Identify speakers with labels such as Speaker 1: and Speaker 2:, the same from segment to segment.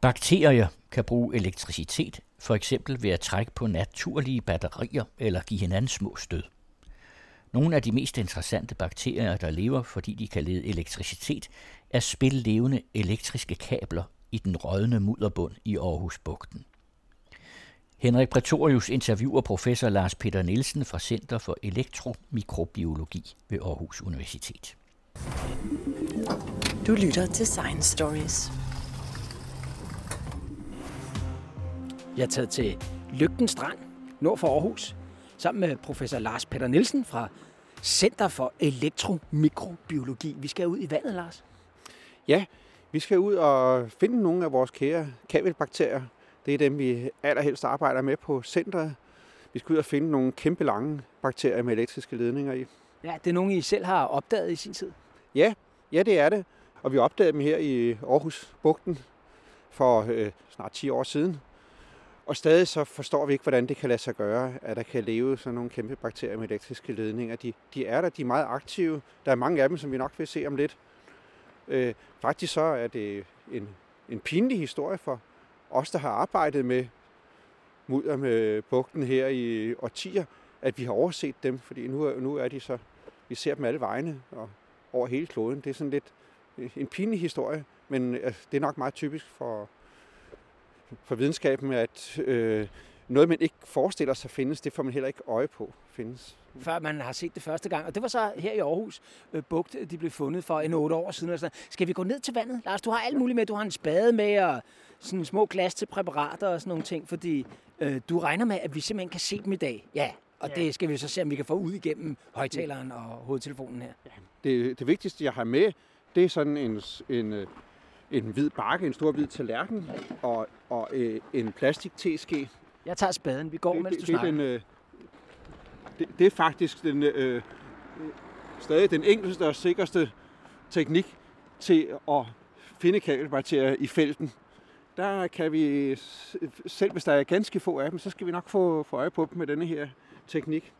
Speaker 1: Bakterier kan bruge elektricitet, for eksempel ved at trække på naturlige batterier eller give hinanden små stød. Nogle af de mest interessante bakterier, der lever, fordi de kan lede elektricitet, er spillevende elektriske kabler i den rådne mudderbund i Aarhusbugten. Henrik Pretorius interviewer professor Lars Peter Nielsen fra Center for Elektromikrobiologi ved Aarhus Universitet.
Speaker 2: Du lytter til Science Stories.
Speaker 3: Jeg er taget til Lygten Strand, nord for Aarhus, sammen med professor Lars Peter Nielsen fra Center for Elektromikrobiologi. Vi skal ud i vandet, Lars.
Speaker 4: Ja, vi skal ud og finde nogle af vores kære kabelbakterier. Det er dem, vi allerhelst arbejder med på centret. Vi skal ud og finde nogle kæmpe lange bakterier med elektriske ledninger i.
Speaker 3: Ja, det er nogle, I selv har opdaget i sin tid.
Speaker 4: Ja, ja det er det. Og vi opdagede dem her i Aarhus Bugten for øh, snart 10 år siden. Og stadig så forstår vi ikke, hvordan det kan lade sig gøre, at der kan leve sådan nogle kæmpe bakterier med elektriske ledninger. De, de er der, de er meget aktive. Der er mange af dem, som vi nok vil se om lidt. Øh, faktisk så er det en, en pinlig historie for os, der har arbejdet med mudder med bugten her i årtier, at vi har overset dem, fordi nu, nu er de så, vi ser dem alle vegne og over hele kloden. Det er sådan lidt en pinlig historie, men altså, det er nok meget typisk for, for videnskaben, at øh, noget, man ikke forestiller sig findes, det får man heller ikke øje på findes.
Speaker 3: Før man har set det første gang. Og det var så her i Aarhus øh, Bugt, de blev fundet for en otte år siden. sådan. Skal vi gå ned til vandet? Lars, du har alt muligt med. Du har en spade med og sådan små glas til præparater og sådan nogle ting, fordi øh, du regner med, at vi simpelthen kan se dem i dag. Ja, og ja. det skal vi så se, om vi kan få ud igennem højtaleren og hovedtelefonen her. Ja.
Speaker 4: Det, det vigtigste, jeg har med, det er sådan en, en, øh, en hvid bakke, en stor hvid tallerken og, og øh, en plastik teske.
Speaker 3: Jeg tager spaden. Vi går,
Speaker 4: det,
Speaker 3: mens
Speaker 4: det,
Speaker 3: du
Speaker 4: det,
Speaker 3: snakker.
Speaker 4: den, øh, det, det er faktisk den, øh, stadig den enkleste og sikreste teknik til at finde kabelbakterier i felten. Der kan vi, selv hvis der er ganske få af dem, så skal vi nok få, få øje på dem med denne her teknik.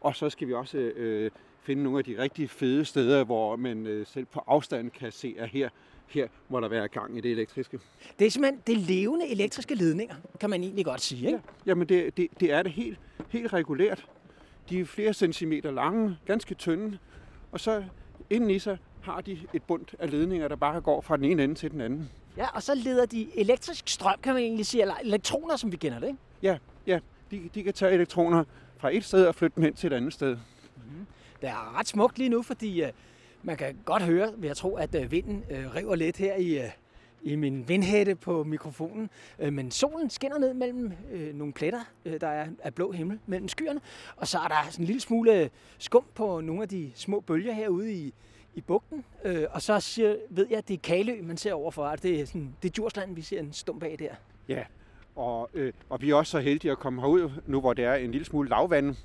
Speaker 4: Og så skal vi også øh, finde nogle af de rigtig fede steder, hvor man øh, selv på afstand kan se, at her, her må der være gang i det elektriske.
Speaker 3: Det er simpelthen det levende elektriske ledninger, kan man egentlig godt sige. Ikke?
Speaker 4: Ja, jamen det, det, det er det helt, helt regulært. De er flere centimeter lange, ganske tynde, og så indeni sig har de et bund af ledninger, der bare går fra den ene ende til den anden.
Speaker 3: Ja, og så leder de elektrisk strøm, kan man egentlig sige, eller elektroner, som vi kender det, ikke?
Speaker 4: Ja, ja. De, de kan tage elektroner fra et sted og flytte dem hen til et andet sted.
Speaker 3: Mm-hmm. Det er ret smukt lige nu, fordi uh, man kan godt høre, vil jeg tro, at øh, vinden øh, river lidt her i, øh, i min vindhætte på mikrofonen. Øh, men solen skinner ned mellem øh, nogle pletter, øh, der er af blå himmel mellem skyerne. Og så er der sådan en lille smule skum på nogle af de små bølger herude i, i bugten. Øh, og så siger, ved jeg, at det er Kalø, man ser overfor. At det er, sådan, det er Djursland, vi ser en stump af der.
Speaker 4: Ja, og, øh, og vi er også så heldige at komme herud, nu hvor det er en lille smule lavvand.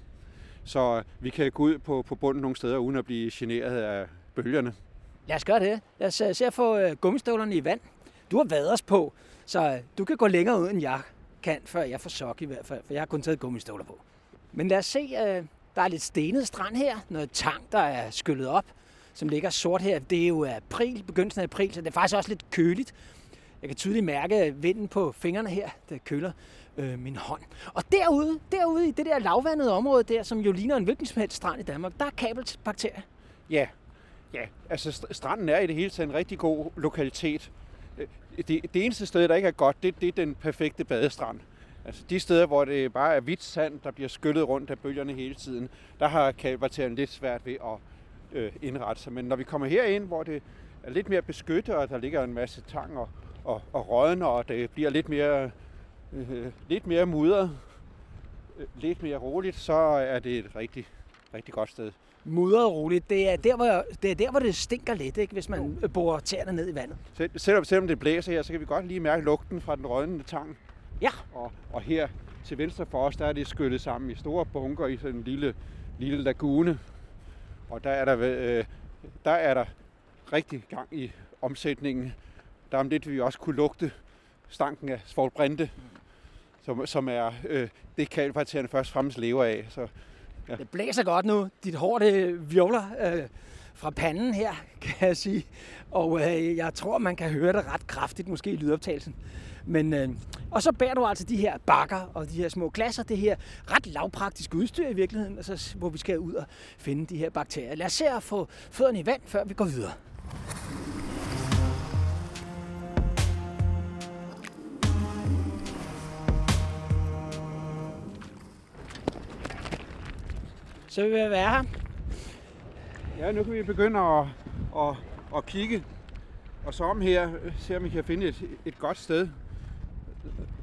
Speaker 4: Så vi kan gå ud på, på bunden nogle steder, uden at blive generet af bølgerne.
Speaker 3: Lad os gøre det. Lad os se at få øh, gummistøvlerne i vand. Du har os på, så øh, du kan gå længere ud, end jeg kan, før jeg får sok i hvert fald, for jeg har kun taget gummistøvler på. Men lad os se, øh, der er lidt stenet strand her, noget tang, der er skyllet op, som ligger sort her. Det er jo april, begyndelsen af april, så det er faktisk også lidt køligt. Jeg kan tydeligt mærke vinden på fingrene her, der køler øh, min hånd. Og derude, derude i det der lavvandede område der, som jo ligner en hvilken som helst strand i Danmark, der er kabelbakterier.
Speaker 4: Ja, ja. altså stranden er i det hele taget en rigtig god lokalitet. Øh, det, det eneste sted, der ikke er godt, det, det er den perfekte badestrand. Altså de steder, hvor det bare er hvidt sand, der bliver skyllet rundt af bølgerne hele tiden, der har kalvarteren lidt svært ved at øh, indrette sig. Men når vi kommer herind, hvor det er lidt mere beskyttet, og der ligger en masse tang og, og, og rådne, og det bliver lidt mere, øh, lidt mere mudret, øh, lidt mere roligt, så er det et rigtig, rigtig godt sted.
Speaker 3: Mudret roligt, det er, der, hvor, det er der, hvor det stinker lidt, ikke, hvis man borer tæerne ned i vandet.
Speaker 4: Sel, selvom, selvom det blæser her, så kan vi godt lige mærke lugten fra den rådnende tang.
Speaker 3: Ja.
Speaker 4: Og, og her til venstre for os, der er det skyllet sammen i store bunker i sådan en lille, lille lagune. Og der er der, øh, der er der rigtig gang i omsætningen. Der er om lidt, vi også kunne lugte stanken af svovlbrinte, som, som er øh, det kalkvartererne først fremmest lever af. Så,
Speaker 3: ja. Det blæser godt nu. Dit hår det virvler øh, fra panden her, kan jeg sige. Og øh, jeg tror, man kan høre det ret kraftigt, måske i lydoptagelsen. Men, øh, og så bærer du altså de her bakker og de her små glasser, det her ret lavpraktiske udstyr i virkeligheden, altså, hvor vi skal ud og finde de her bakterier. Lad os se at få fødderne i vand, før vi går videre. Så vil jeg være her.
Speaker 4: Ja, nu kan vi begynde at, at, at kigge og så om her, se om vi kan finde et, et godt sted.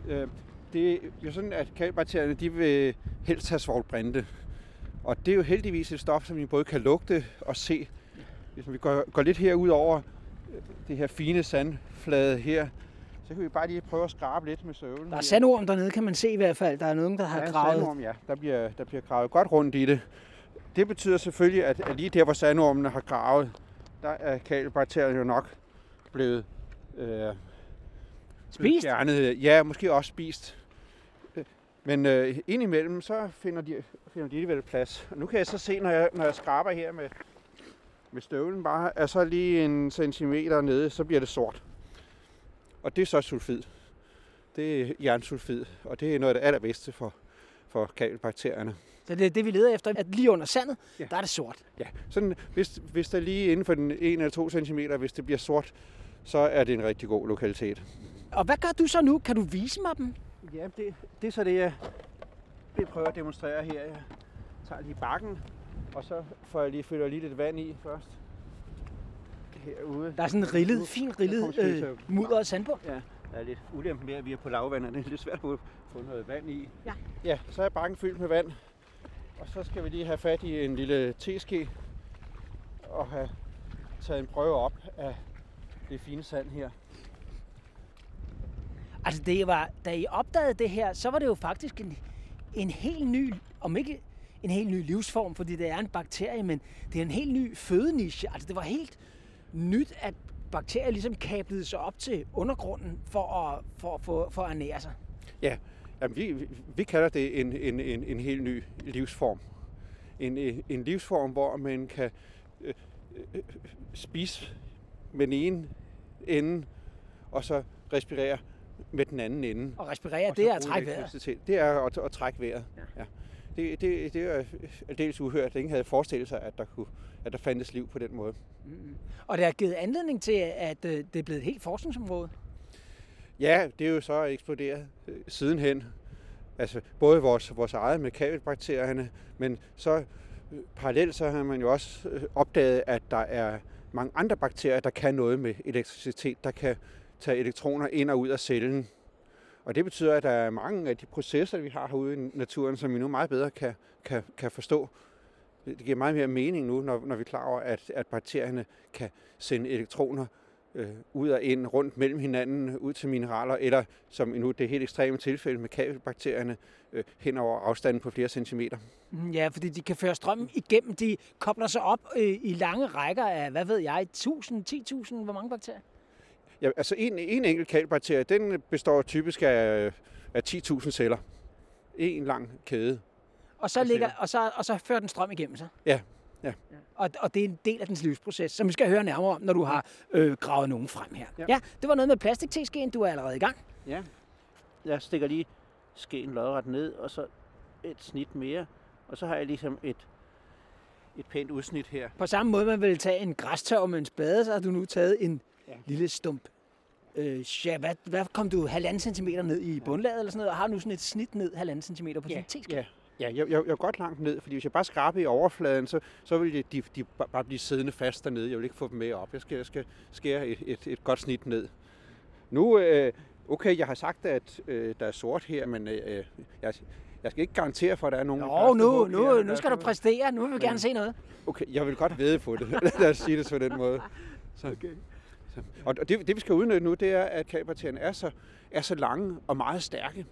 Speaker 4: Øh, det er jo sådan, at kalkbakterierne de vil helst have svovlbrinte. Og det er jo heldigvis et stof, som vi både kan lugte og se. Hvis vi går, går lidt herud over øh, det her fine sandflade her, så kan vi bare lige prøve at skrabe lidt med søvlen.
Speaker 3: Der er sandorm dernede, kan man se i hvert fald. Der er nogen, der har
Speaker 4: Ja,
Speaker 3: gravet.
Speaker 4: sandorm, ja. Der bliver, der bliver gravet godt rundt i det. Det betyder selvfølgelig, at, lige der, hvor sandormene har gravet, der er kalkbakterierne jo nok blevet øh, blevet
Speaker 3: Spist?
Speaker 4: Fjernet. Ja, måske også spist. Men øh, indimellem, så finder de, finder de alligevel plads. Og nu kan jeg så se, når jeg, når jeg skraber her med, med støvlen bare, er så lige en centimeter nede, så bliver det sort. Og det er så sulfid. Det er jernsulfid, og det er noget af det allerbedste for, for kalkbakterierne.
Speaker 3: Så det er det, vi leder efter. At lige under sandet,
Speaker 4: ja.
Speaker 3: der er det sort.
Speaker 4: Ja, sådan, hvis, hvis der lige inden for den 1 eller 2 cm, hvis det bliver sort, så er det en rigtig god lokalitet.
Speaker 3: Og hvad gør du så nu? Kan du vise mig dem?
Speaker 4: Ja, det, det er så det, jeg vil prøve at demonstrere her. Jeg tager lige bakken, og så får jeg lige, fylder lige lidt vand i først. Herude.
Speaker 3: Der er sådan en rillet, fin rillet øh,
Speaker 4: at-
Speaker 3: mudret sandbund.
Speaker 4: Ja, der er lidt ulempe med, at vi er på lavvand, og det er lidt svært at få få noget vand i.
Speaker 3: Ja.
Speaker 4: Ja, så er bakken fyldt med vand. Og så skal vi lige have fat i en lille teske og have taget en prøve op af det fine sand her.
Speaker 3: Altså, det var, da I opdagede det her, så var det jo faktisk en, en helt ny, om ikke en helt ny livsform, fordi det er en bakterie, men det er en helt ny fødeniche. Altså, det var helt nyt, at bakterier ligesom kablede sig op til undergrunden for at, for, for, for at ernære sig.
Speaker 4: Ja, jamen, vi, vi, kalder det en, en, en, en helt ny livsform. En, en livsform, hvor man kan øh, øh, spise med den ene ende, og så respirere med den anden ende.
Speaker 3: Og respirere,
Speaker 4: Og
Speaker 3: det er at trække vejret.
Speaker 4: Det er at, at trække vejret.
Speaker 3: Ja.
Speaker 4: Ja. Det, det, det er aldeles uhørt. Ingen havde forestillet sig, at der, kunne, at der fandtes liv på den måde.
Speaker 3: Og det har givet anledning til, at øh, det er blevet et helt forskningsområde.
Speaker 4: Ja, det er jo så eksploderet øh, sidenhen. Altså både vores, vores eget med kabelbakterierne, men så øh, parallelt så har man jo også øh, opdaget, at der er mange andre bakterier, der kan noget med elektricitet, der kan tage elektroner ind og ud af cellen. Og det betyder, at der er mange af de processer, vi har herude i naturen, som vi nu meget bedre kan, kan, kan forstå. Det giver meget mere mening nu, når, når vi er klar over, at, at bakterierne kan sende elektroner øh, ud og ind, rundt mellem hinanden, ud til mineraler, eller som nu det helt ekstreme tilfælde med kabelbakterierne, øh, hen over afstanden på flere centimeter.
Speaker 3: Ja, fordi de kan føre strømmen igennem. De kobler sig op øh, i lange rækker af, hvad ved jeg, 1000, 10.000, hvor mange bakterier?
Speaker 4: Ja, altså en, en enkelt kabelbakterie, den består typisk af, af 10.000 celler. En lang kæde.
Speaker 3: Og så, ligger, og, så, og så fører den strøm igennem sig.
Speaker 4: Ja, ja.
Speaker 3: Og, og det er en del af dens livsproces, som vi skal høre nærmere om, når du har øh, gravet nogen frem her. Ja.
Speaker 4: Ja.
Speaker 3: det var noget med plastikteskeen, du er allerede i gang.
Speaker 5: Ja. Jeg stikker lige skeen lodret ned, og så et snit mere. Og så har jeg ligesom et, et pænt udsnit her.
Speaker 3: På samme måde, man vil tage en græstørv med en spade, så har du nu taget en. Ja. lille stump. Øh, ja, hvad, hvad kom du halvanden centimeter ned i bundlaget eller sådan noget, og har nu sådan et snit ned halvanden centimeter på din teske?
Speaker 4: Ja, ja jeg, jeg, jeg er godt langt ned, fordi hvis jeg bare skraber i overfladen, så, så vil de, de, de ba- bare blive siddende fast dernede. Jeg vil ikke få dem med op. Jeg skal, jeg skal skære et, et, et godt snit ned. Nu, øh, okay, jeg har sagt, at øh, der er sort her, men øh, jeg, jeg skal ikke garantere for, at der er nogen... første
Speaker 3: nu, nu,
Speaker 4: her.
Speaker 3: nu skal du præstere. Nu vil vi gerne se noget.
Speaker 4: Okay, jeg vil godt vede på det. Lad os sige det på den måde. Så, okay. Og det, det, vi skal udnytte nu, det er, at kabakterierne er så, er så lange og meget stærke.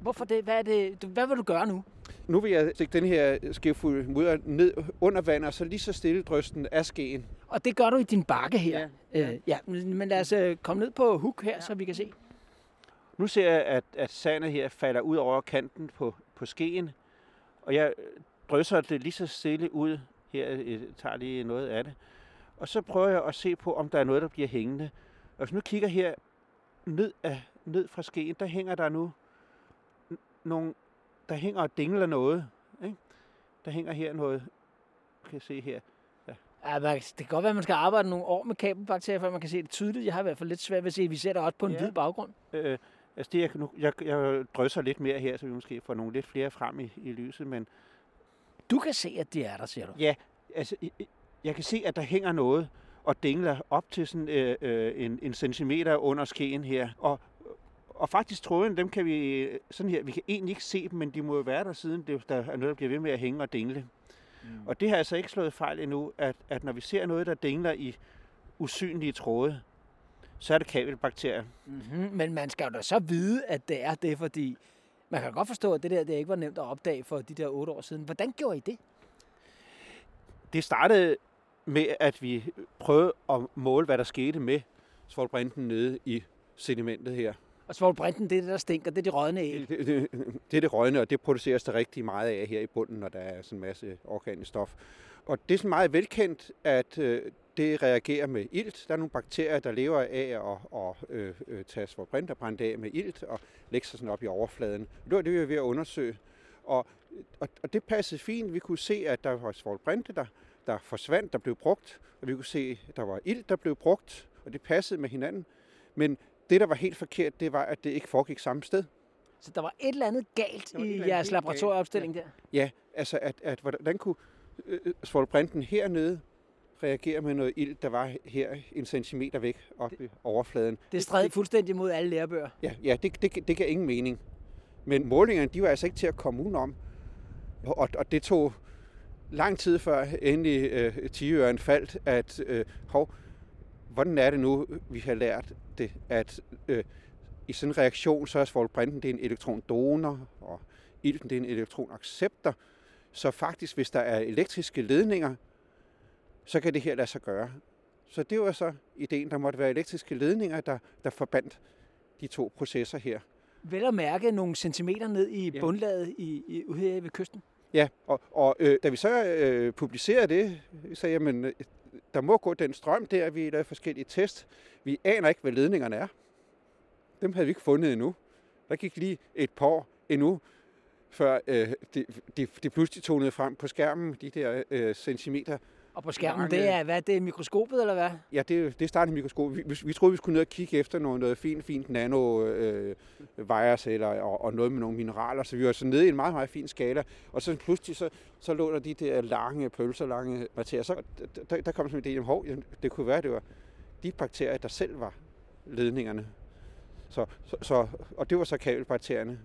Speaker 3: Hvorfor det? Hvad, er det? Hvad vil du gøre nu?
Speaker 4: Nu vil jeg stikke den her skefuld mudder ned under vand, og så lige så stille drysten af skeen.
Speaker 3: Og det gør du i din bakke her.
Speaker 5: Ja,
Speaker 3: ja. Øh, ja men men lad os øh, komme ned på hook her, ja. så vi kan se.
Speaker 5: Nu ser jeg, at, at sandet her falder ud over kanten på, på skeen. Og jeg drysser det lige så stille ud
Speaker 4: her øh, tager lige noget af det. Og så prøver jeg at se på, om der er noget, der bliver hængende. Og hvis nu kigger her ned, af, ned fra skeen, der hænger der nu nogle, der hænger og dingler noget. Ikke? Der hænger her noget, kan jeg se her.
Speaker 3: Ja, man, det kan godt være, at man skal arbejde nogle år med kabelbakterier, før man kan se det tydeligt. Jeg har i hvert fald lidt svært ved at se, vi ser det også på en
Speaker 4: Ja.
Speaker 3: hvid baggrund.
Speaker 4: Øh, altså det, jeg, nu, jeg, jeg drysser lidt mere her, så vi måske får nogle lidt flere frem i, i lyset, men
Speaker 3: Du kan se, at det er der, siger du.
Speaker 4: Ja, altså, jeg kan se, at der hænger noget og dingler op til sådan øh, øh, en, en centimeter under skeen her. Og, og faktisk tråden, dem kan vi sådan her, vi kan egentlig ikke se dem, men de må jo være der siden, det, der er noget, der bliver ved med at hænge og dingle. Mm. Og det har altså ikke slået fejl endnu, at, at når vi ser noget, der dingler i usynlige tråde, så er det kabelbakterier.
Speaker 3: Mm-hmm. Men man skal jo da så vide, at det er det, fordi man kan godt forstå, at det der det ikke var nemt at opdage for de der otte år siden. Hvordan gjorde I det?
Speaker 4: Det startede med, at vi prøvede at måle, hvad der skete med svovlbrinten nede i sedimentet her.
Speaker 3: Og svovlbrinten, det er det, der stinker, det er de rådne æg.
Speaker 4: Det, det, det er det røgne, og det produceres der rigtig meget af her i bunden, når der er sådan en masse organisk stof. Og det er sådan meget velkendt, at øh, det reagerer med ilt. Der er nogle bakterier, der lever af at, at øh, øh, tage svovlbrint og brænde af med ilt og lægge sig sådan op i overfladen. Det var det, vi var ved at undersøge. Og, og, og det passede fint. Vi kunne se, at der var svovlbrinte, der, der forsvandt, der blev brugt. Og vi kunne se, at der var ilt, der blev brugt. Og det passede med hinanden. Men det, der var helt forkert, det var, at det ikke foregik samme sted.
Speaker 3: Så der var et eller andet galt i
Speaker 4: andet
Speaker 3: jeres laboratorieopstilling der.
Speaker 4: Ja, altså at, at hvordan kunne øh, svovlbrinten hernede reagere med noget ild, der var her en centimeter væk op i overfladen?
Speaker 3: Det stred fuldstændig mod alle lærebøger.
Speaker 4: Ja, ja det, det, det gav ingen mening. Men målingerne, de var altså ikke til at komme udenom. Og, og det tog lang tid før endelig øh, tiøren faldt, at øh, hov, hvordan er det nu, vi har lært det, at øh, i sådan en reaktion, så er svovlbrinten det er en elektron-donor, og ilten det er en elektronacceptor. Så faktisk, hvis der er elektriske ledninger, så kan det her lade sig gøre. Så det var så ideen, der måtte være elektriske ledninger, der, der forbandt de to processer her.
Speaker 3: Vel at mærke nogle centimeter ned i
Speaker 4: Ja.
Speaker 3: bundlaget i, i, ude her ved kysten.
Speaker 4: Ja, og, og øh, da vi så øh, publicerede det, sagde jeg, men øh, der må gå den strøm der, vi lavede forskellige test. Vi aner ikke, hvad ledningerne er. Dem havde vi ikke fundet endnu. Der gik lige et par år endnu, før øh, det, det, det pludselig tonede frem på skærmen, de der øh, centimeter.
Speaker 3: Og på skærmen,
Speaker 4: Mange-
Speaker 3: det er, hvad, det er mikroskopet, eller hvad?
Speaker 4: Ja, det, det startede mikroskop. Vi, vi, vi troede, vi skulle ned og kigge efter noget, noget fint, fint nano øh, virus og, og noget med nogle mineraler. Så vi var så nede i en meget, meget fin skala. Og så pludselig så, så lå der de der lange pølser, lange materier. Så der, der, der kom sådan en idé om, hov, jamen, det kunne være, det var de bakterier, der selv var ledningerne. Så, så, så, og det var så kabelbakterierne.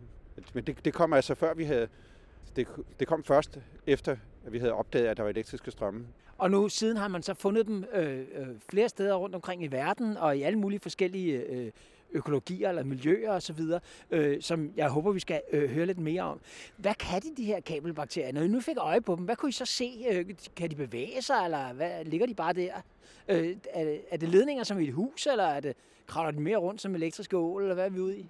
Speaker 4: Men det, det kom altså før vi havde... Det, det kom først efter, at vi havde opdaget, at der var elektriske strømme.
Speaker 3: Og nu siden har man så fundet dem øh, øh, flere steder rundt omkring i verden, og i alle mulige forskellige øh, økologier eller miljøer osv., øh, som jeg håber, vi skal øh, høre lidt mere om. Hvad kan de, de her kabelbakterier? Når I nu fik øje på dem, hvad kunne I så se? Øh, kan de bevæge sig, eller hvad, ligger de bare der? Øh, er, det, er det ledninger som i et hus, eller er det, kravler de mere rundt som elektriske ål, eller hvad er vi ude i?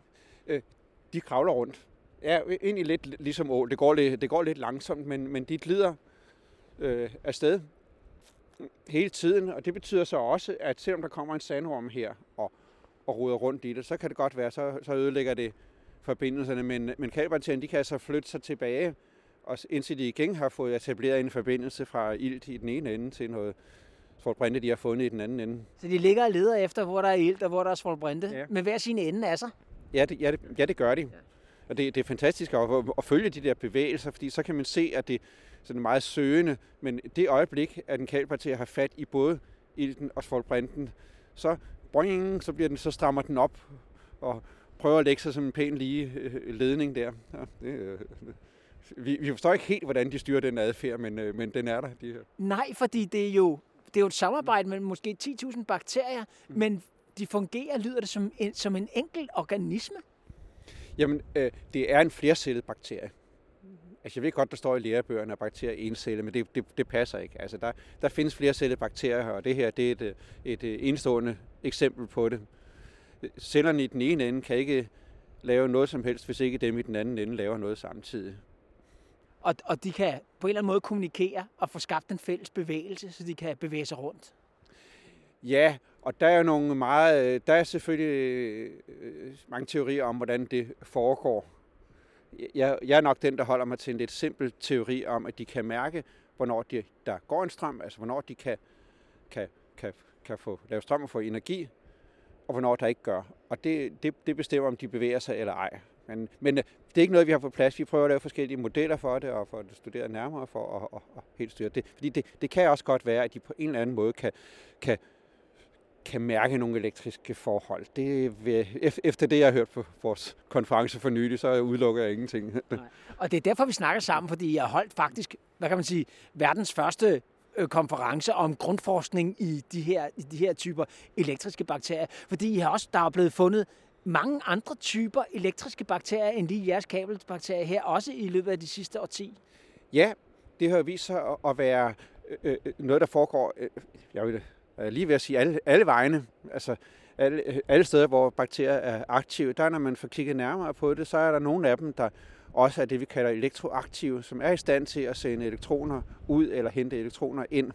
Speaker 4: de kravler rundt. Ja, egentlig lidt ligesom ål. Det går lidt, det går lidt langsomt, men, men de glider øh, afsted hele tiden, og det betyder så også, at selvom der kommer en sandorm her og, og ruder rundt i det, så kan det godt være, så, så ødelægger det forbindelserne, men, men kabelbakterierne, de kan altså flytte sig tilbage, og indtil de igen har fået etableret en forbindelse fra ilt i den ene ende til noget svovlbrinte, de har fundet i den anden ende.
Speaker 3: Så de ligger og leder efter, hvor der er ilt og hvor der er svovlbrinte,
Speaker 4: Ja.
Speaker 3: med hver sin ende af sig.
Speaker 4: Ja, det, ja, det, ja, det gør de. Og det, det er fantastisk at, at, at følge de der bevægelser, fordi så kan man se, at det er sådan meget søgende, men det øjeblik, at en kalkpartier har fat i både ilten og svovlbrinten, så, boing, så, bliver den, så strammer den op og prøver at lægge sig som en pæn lige øh, ledning der. Ja, det, øh, vi, vi forstår ikke helt, hvordan de styrer den adfærd, men, øh, men den er der. De her.
Speaker 3: Nej, fordi det er jo, det er jo et samarbejde mellem måske 10.000 bakterier, mm. men de fungerer, lyder det, som en, som en enkelt organisme.
Speaker 4: Jamen, øh, det er en flercellet bakterie. Altså, jeg ved godt, der står i lærebøgerne, at bakterier er encellede, men det, det, det passer ikke. Altså, der, der findes flercellede bakterier, og det her det er et, øh, et, et enestående eksempel på det. Cellerne i den ene ende kan ikke lave noget som helst, hvis ikke dem i den anden ende laver noget samtidig.
Speaker 3: og, og de kan på en eller anden måde kommunikere og få skabt en fælles bevægelse, så de kan bevæge sig rundt.
Speaker 4: Ja, og der er jo nogle meget, der er selvfølgelig øh, mange teorier om, hvordan det foregår. Jeg, jeg er nok den, der holder mig til en lidt simpel teori om, at de kan mærke, hvornår de, der går en strøm, altså hvornår de kan, kan, kan, kan få lave strøm og få energi, og hvornår der ikke gør. Og det, det, det bestemmer, om de bevæger sig eller ej. Men, men øh, det er ikke noget, vi har på plads. Vi prøver at lave forskellige modeller for det, og for at studere nærmere for at, at, at helt styre det. Fordi det, det kan også godt være, at de på en eller anden måde kan, kan, kan mærke nogle elektriske forhold. Det vil, efter det, jeg har hørt på vores konference for nylig, så udelukker jeg ingenting.
Speaker 3: Nej. Og det er derfor, vi snakker sammen, fordi jeg har holdt faktisk, hvad kan man sige, verdens første øh, konference om grundforskning i de her, i de her typer elektriske bakterier. Fordi I har også, der er blevet fundet mange andre typer elektriske bakterier end lige jeres kabelbakterier her, også i løbet af de sidste årti.
Speaker 4: Ja, det har vist sig at være øh, øh, noget, der foregår, øh, jeg vil Øh, lige ved at sige alle, alle vegne. Altså alle, alle steder, hvor bakterier er aktive, der når man får kigget nærmere på det, så er der nogle af dem, der også er det, vi kalder elektroaktive, som er i stand til at sende elektroner ud eller hente elektroner ind.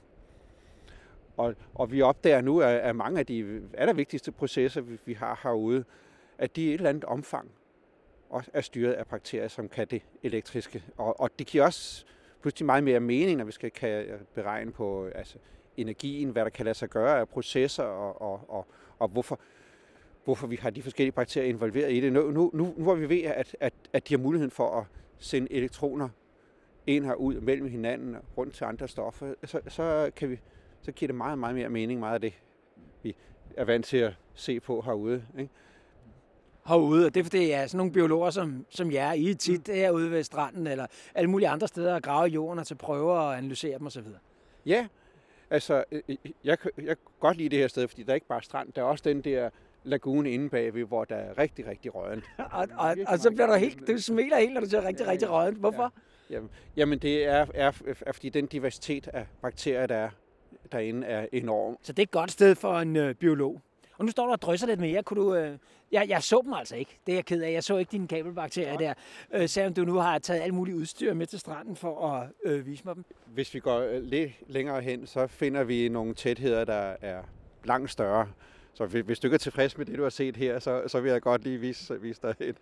Speaker 4: Og, og vi opdager nu, at, at mange af de allervigtigste processer, vi, vi har herude, at de i et eller andet omfang også er styret af bakterier, som kan det elektriske. Og, og det giver også pludselig meget mere mening, når vi skal kan beregne på altså, energien, hvad der kan lade sig gøre af processer, og, og, og, og hvorfor, hvorfor vi har de forskellige bakterier involveret i det. Nu, nu, nu, nu hvor vi ved, at, at, at de har muligheden for at sende elektroner ind og ud mellem hinanden og rundt til andre stoffer, så, så, kan vi, så giver det meget, meget mere mening, meget af det, vi er vant til at se på herude. Ikke?
Speaker 3: herude, og det er fordi, ja, sådan nogle biologer som, som jer, I er tit mm. herude ved stranden, eller alle mulige andre steder, og grave jorden og til prøver og analysere dem osv.
Speaker 4: Ja, altså, øh, øh, jeg, jeg kan godt lide det her sted, fordi der er ikke bare strand, der er også den der lagune inde bagved, hvor der er rigtig, rigtig rådent.
Speaker 3: og, og, og, så bliver du helt, du smiler helt, når du ser rigtig, ja, rigtig rådent. Hvorfor?
Speaker 4: Ja. Jamen, jamen, det er, er, er, fordi den diversitet af bakterier, der er derinde, er enorm.
Speaker 3: Så det er et godt sted for en øh, biolog. Og nu står du og drysser lidt mere. Kunne du, øh, jeg, jeg så dem altså ikke. Det er jeg ked af. Jeg så ikke dine kabelbakterier der. Øh, selvom du nu har taget alt muligt udstyr med til stranden for at øh, vise mig dem.
Speaker 4: Hvis vi går øh, lidt længere hen, så finder vi nogle tætheder, der er langt større. Så hvis du ikke er tilfreds med det, du har set her, så, så vil jeg godt lige vise, vise dig et,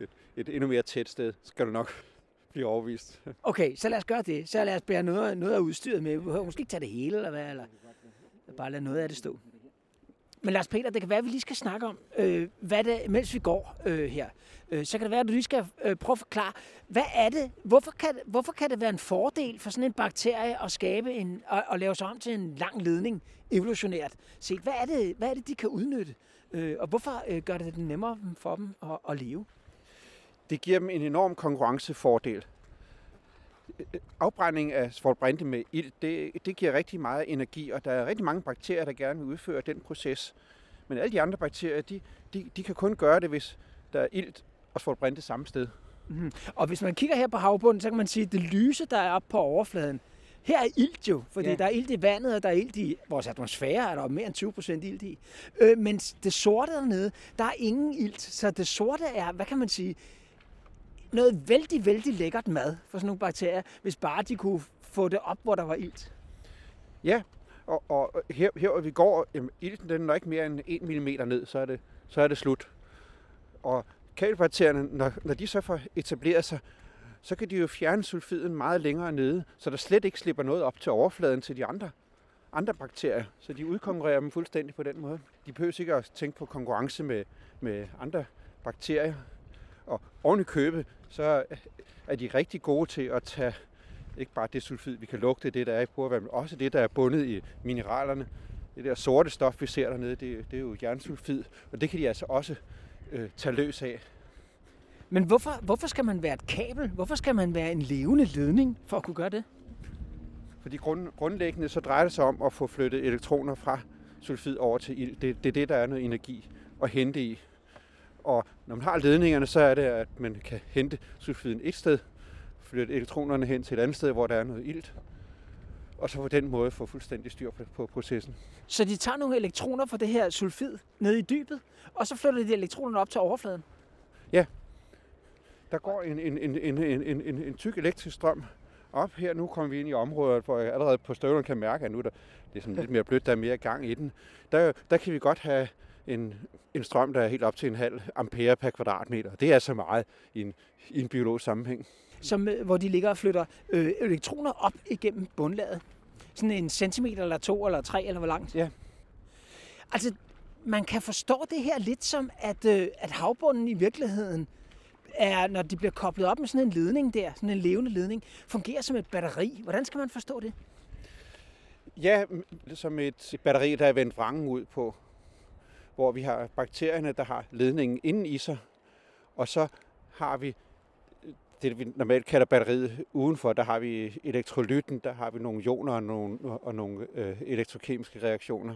Speaker 4: et, et endnu mere tæt sted. Så skal du nok blive overvist.
Speaker 3: Okay, så lad os gøre det. Så lad os bære noget, noget af udstyret med. Vi behøver måske ikke tage det hele, eller hvad? Eller bare lade noget af det stå. Men Lars Peter, det kan være, at vi lige skal snakke om, øh, hvad det, mens vi går øh, her. Øh, så kan det være, at du lige skal øh, prøve at forklare, hvad er det, hvorfor kan, hvorfor kan det være en fordel for sådan en bakterie at skabe en, og, og lave sig om til en lang ledning evolutionært set? Hvad er det, hvad er det de kan udnytte? Øh, og hvorfor øh, gør det det nemmere for dem at, at leve?
Speaker 4: Det giver dem en enorm konkurrencefordel afbrænding af svovlbrinte med ild, det, det giver rigtig meget energi, og der er rigtig mange bakterier, der gerne vil udføre den proces. Men alle de andre bakterier, de, de, de kan kun gøre det, hvis der er ilt og svovlbrinte samme sted.
Speaker 3: Mm. Og hvis man kigger her på havbunden, så kan man sige, at det lyse, der er oppe på overfladen, her er ilt jo, fordi ja. der er ilt i vandet, og der er ilt i vores atmosfære, er der mere end 20 procent ilt i. Øh, men det sorte dernede, der er ingen ilt, så det sorte er, hvad kan man sige, noget vældig, vældig lækkert mad for sådan nogle bakterier, hvis bare de kunne få det op, hvor der var ilt.
Speaker 4: Ja, og, og her, her hvor vi går, jamen, ilten den er ikke mere end 1 mm ned, så er det, så er det slut. Og kalbakterierne, når, når de så får etableret sig, så kan de jo fjerne sulfiden meget længere nede, så der slet ikke slipper noget op til overfladen til de andre, andre bakterier. Så de udkonkurrerer dem fuldstændig på den måde. De behøver ikke at tænke på konkurrence med, med andre bakterier. Og oven i købet, så er de rigtig gode til at tage ikke bare det sulfid, vi kan lugte, det der er i porvand, men også det, der er bundet i mineralerne. Det der sorte stof, vi ser dernede, det, det er jo jernsulfid, og det kan de altså også øh, tage løs af.
Speaker 3: Men hvorfor, hvorfor skal man være et kabel? Hvorfor skal man være en levende ledning for at kunne gøre det?
Speaker 4: Fordi grund, grundlæggende så drejer det sig om at få flyttet elektroner fra sulfid over til ild. Det, det er det, der er noget energi at hente i. Og når man har ledningerne, så er det, at man kan hente sulfiden et sted, flytte elektronerne hen til et andet sted, hvor der er noget ilt, og så på den måde få fuldstændig styr på, processen.
Speaker 3: Så de tager nogle elektroner fra det her sulfid ned i dybet, og så flytter de elektronerne op til overfladen?
Speaker 4: Ja. Der går en, en, en, en, en, en, en, en tyk elektrisk strøm op her. Nu kommer vi ind i området, hvor jeg allerede på støvlen kan mærke, at nu der, det er sådan lidt mere blødt, der er mere gang i den. Der, der kan vi godt have en, en strøm, der er helt op til en halv ampere per kvadratmeter. Det er så meget i en, i en biologisk sammenhæng.
Speaker 3: Som, øh, hvor de ligger og flytter øh, elektroner op igennem bundlaget. Sådan en centimeter eller to eller tre, eller hvor langt?
Speaker 4: Ja.
Speaker 3: Altså, man kan forstå det her lidt som, at, øh, at havbunden i virkeligheden er, når de bliver koblet op med sådan en ledning der, sådan en levende ledning, fungerer som et batteri. Hvordan skal man forstå det?
Speaker 4: Ja, som et batteri, der er vendt vrangen ud på, hvor vi har bakterierne, der har ledningen inde i sig, og så har vi det, vi normalt kalder batteriet udenfor, der har vi elektrolytten, der har vi nogle ioner og nogle, og nogle øh, elektrokemiske reaktioner.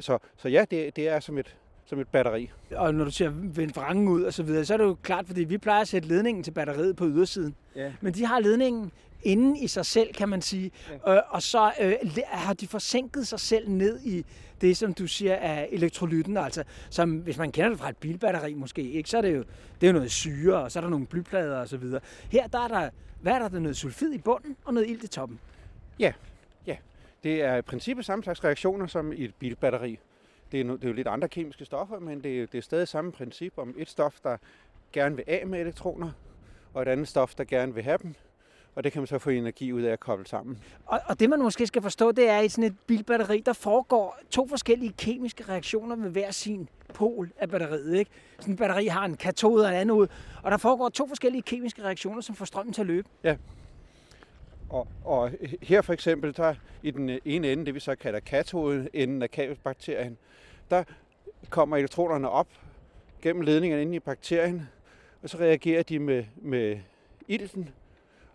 Speaker 4: Så, så ja, det, det er som et, som et batteri.
Speaker 3: Og når du siger vend vrangen ud og så videre, så er det jo klart, fordi vi plejer at sætte ledningen til batteriet på ydersiden. Ja. Men de har ledningen inde i sig selv, kan man sige. Ja. Øh, og så øh, har de forsinket sig selv ned i det, som du siger er elektrolytten. Altså, som, hvis man kender det fra et bilbatteri måske, ikke, så er det jo det er jo noget syre, og så er der nogle blyplader og så videre. Her der er der, hvad er der, der er noget sulfid i bunden og noget ilt i toppen.
Speaker 4: Ja, ja. Det er i princippet samme slags reaktioner som i et bilbatteri. Det er, no, det er jo lidt andre kemiske stoffer, men det, det er stadig samme princip om et stof, der gerne vil af med elektroner, og et andet stof, der gerne vil have dem og det kan man så få energi ud af at koble sammen.
Speaker 3: Og, og det man måske skal forstå, det er, at i sådan et bilbatteri, der foregår to forskellige kemiske reaktioner med hver sin pol af batteriet. Ikke? Sådan et batteri har en katode og en ud, og der foregår to forskellige kemiske reaktioner, som får strømmen til at løbe.
Speaker 4: Ja. Og, og her for eksempel, der i den ene ende, det vi så kalder katoden, enden af kabelbakterien, der kommer elektronerne op gennem ledningerne inde i bakterien, og så reagerer de med, med ilten,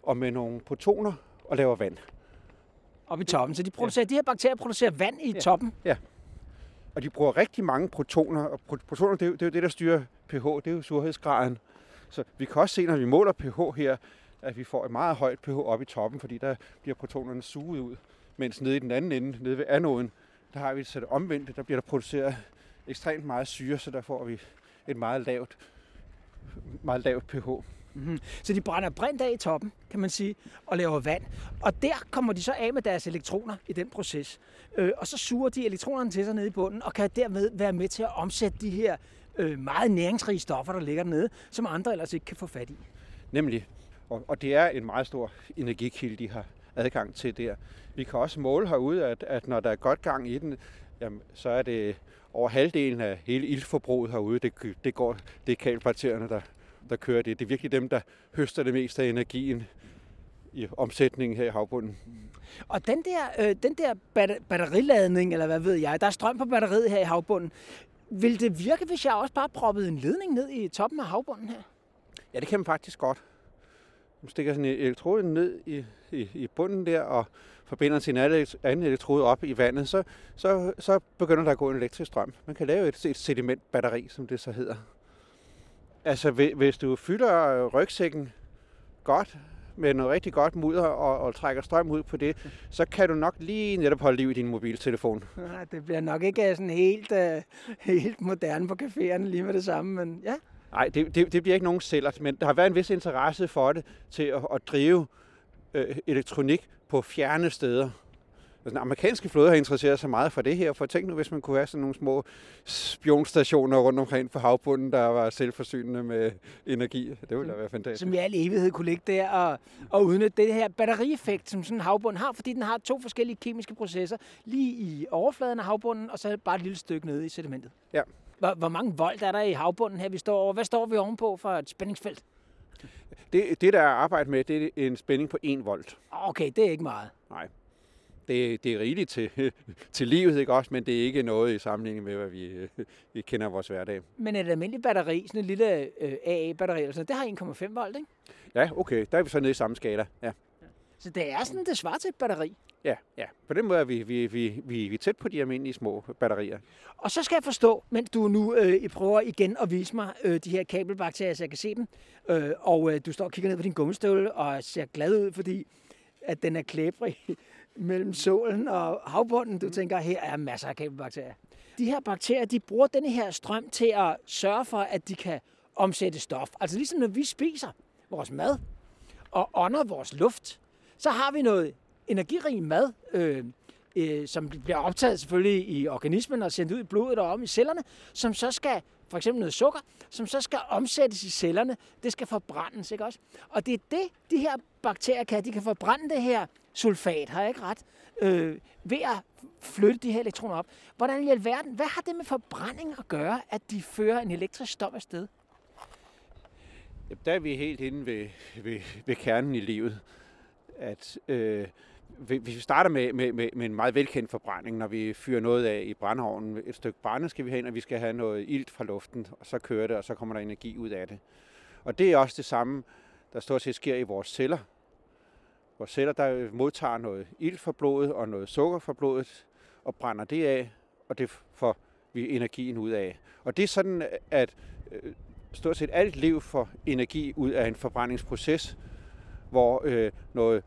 Speaker 4: og med nogle protoner og laver vand.
Speaker 3: Op i toppen. Så de, producerer, ja. de her bakterier producerer vand i
Speaker 4: ja.
Speaker 3: toppen?
Speaker 4: Ja. Og de bruger rigtig mange protoner, og protoner det er, jo, det er jo det, der styrer pH, det er jo surhedsgraden. Så vi kan også se, når vi måler pH her, at vi får et meget højt pH op i toppen, fordi der bliver protonerne suget ud. Mens nede i den anden ende, nede ved anoden, der har vi så det omvendte, der bliver der produceret ekstremt meget syre, så der får vi et meget lavt, meget lavt pH.
Speaker 3: Mm-hmm. Så de brænder brint af i toppen, kan man sige, og laver vand. Og der kommer de så af med deres elektroner i den proces. Øh, og så suger de elektronerne til sig nede i bunden, og kan dermed være med til at omsætte de her øh, meget næringsrige stoffer, der ligger dernede, som andre ellers ikke kan få fat i.
Speaker 4: Nemlig. Og, og det er en meget stor energikilde, de har adgang til der. Vi kan også måle herude, at, at når der er godt gang i den, jamen, så er det over halvdelen af hele ildforbruget herude, det, det går det er kalkpartierne, der, der kører det. Det er virkelig dem, der høster det meste af energien i omsætningen her i havbunden.
Speaker 3: Og den der, øh, den der batteriladning, eller hvad ved jeg, der er strøm på batteriet her i havbunden. Vil det virke, hvis jeg også bare proppede en ledning ned i toppen af havbunden her?
Speaker 4: Ja, det kan man faktisk godt. Man stikker sådan en elektrode ned i, i, i bunden der, og forbinder en anden elektrode op i vandet, så, så, så begynder der at gå en elektrisk strøm. Man kan lave et, et sedimentbatteri, som det så hedder. Altså, hvis du fylder rygsækken godt, med noget rigtig godt mudder og, og trækker strøm ud på det, så kan du nok lige netop holde liv i din mobiltelefon.
Speaker 3: Ja, det bliver nok ikke sådan helt, uh, helt moderne på caféerne lige med det samme, men ja.
Speaker 4: Nej, det, det, det bliver ikke nogen sælger, men der har været en vis interesse for det til at, at drive øh, elektronik på fjerne steder. Den amerikanske flåde har interesseret sig meget for det her, for tænk nu, hvis man kunne have sådan nogle små spionstationer rundt omkring på havbunden, der var selvforsynende med energi. Det ville da være fantastisk.
Speaker 3: Som i al evighed kunne ligge der og, og udnytte det her batterieffekt, som sådan en havbund har, fordi den har to forskellige kemiske processer, lige i overfladen af havbunden, og så bare et lille stykke nede i sedimentet.
Speaker 4: Ja.
Speaker 3: Hvor, hvor mange volt er der i havbunden her, vi står over? Hvad står vi ovenpå for et spændingsfelt?
Speaker 4: Det, det der er arbejde med, det er en spænding på 1 volt.
Speaker 3: Okay, det er ikke meget.
Speaker 4: Nej det, det er rigeligt til, til livet, ikke også? men det er ikke noget i sammenligning med, hvad vi, vi kender vores hverdag.
Speaker 3: Men et almindeligt batteri, sådan et lille øh, AA-batteri, altså, det har 1,5 volt, ikke?
Speaker 4: Ja, okay. Der er vi så nede i samme skala, ja.
Speaker 3: Så det er sådan, det svarer til et batteri?
Speaker 4: Ja, ja. På den måde er vi, vi, vi, vi, vi tæt på de almindelige små batterier.
Speaker 3: Og så skal jeg forstå, mens du nu øh, prøver igen at vise mig øh, de her kabelbakterier, så jeg kan se dem, øh, og øh, du står og kigger ned på din gummistøvle og ser glad ud, fordi at den er klæbrig mellem solen og havbunden. Du tænker, her er masser af kabelbakterier. De her bakterier, de bruger denne her strøm til at sørge for, at de kan omsætte stof. Altså ligesom når vi spiser vores mad og ånder vores luft, så har vi noget energirig mad, øh, øh, som bliver optaget selvfølgelig i organismen og sendt ud i blodet og om i cellerne, som så skal, for eksempel noget sukker, som så skal omsættes i cellerne. Det skal forbrændes, ikke også? Og det er det, de her bakterier kan. De kan forbrænde det her sulfat, har jeg ikke ret, øh, ved at flytte de her elektroner op. Hvordan i alverden, hvad har det med forbrænding at gøre, at de fører en elektrisk strøm afsted?
Speaker 4: Der er vi helt inde ved, ved, ved kernen i livet. At øh, hvis vi starter med, med, med, med en meget velkendt forbrænding, når vi fyrer noget af i brændeovnen, et stykke brænde skal vi have ind, og vi skal have noget ilt fra luften, og så kører det, og så kommer der energi ud af det. Og det er også det samme, der stort set sker i vores celler hvor celler, der modtager noget ilt fra blodet og noget sukker fra blodet, og brænder det af, og det får vi energien ud af. Og det er sådan, at øh, stort set alt liv får energi ud af en forbrændingsproces, hvor øh, noget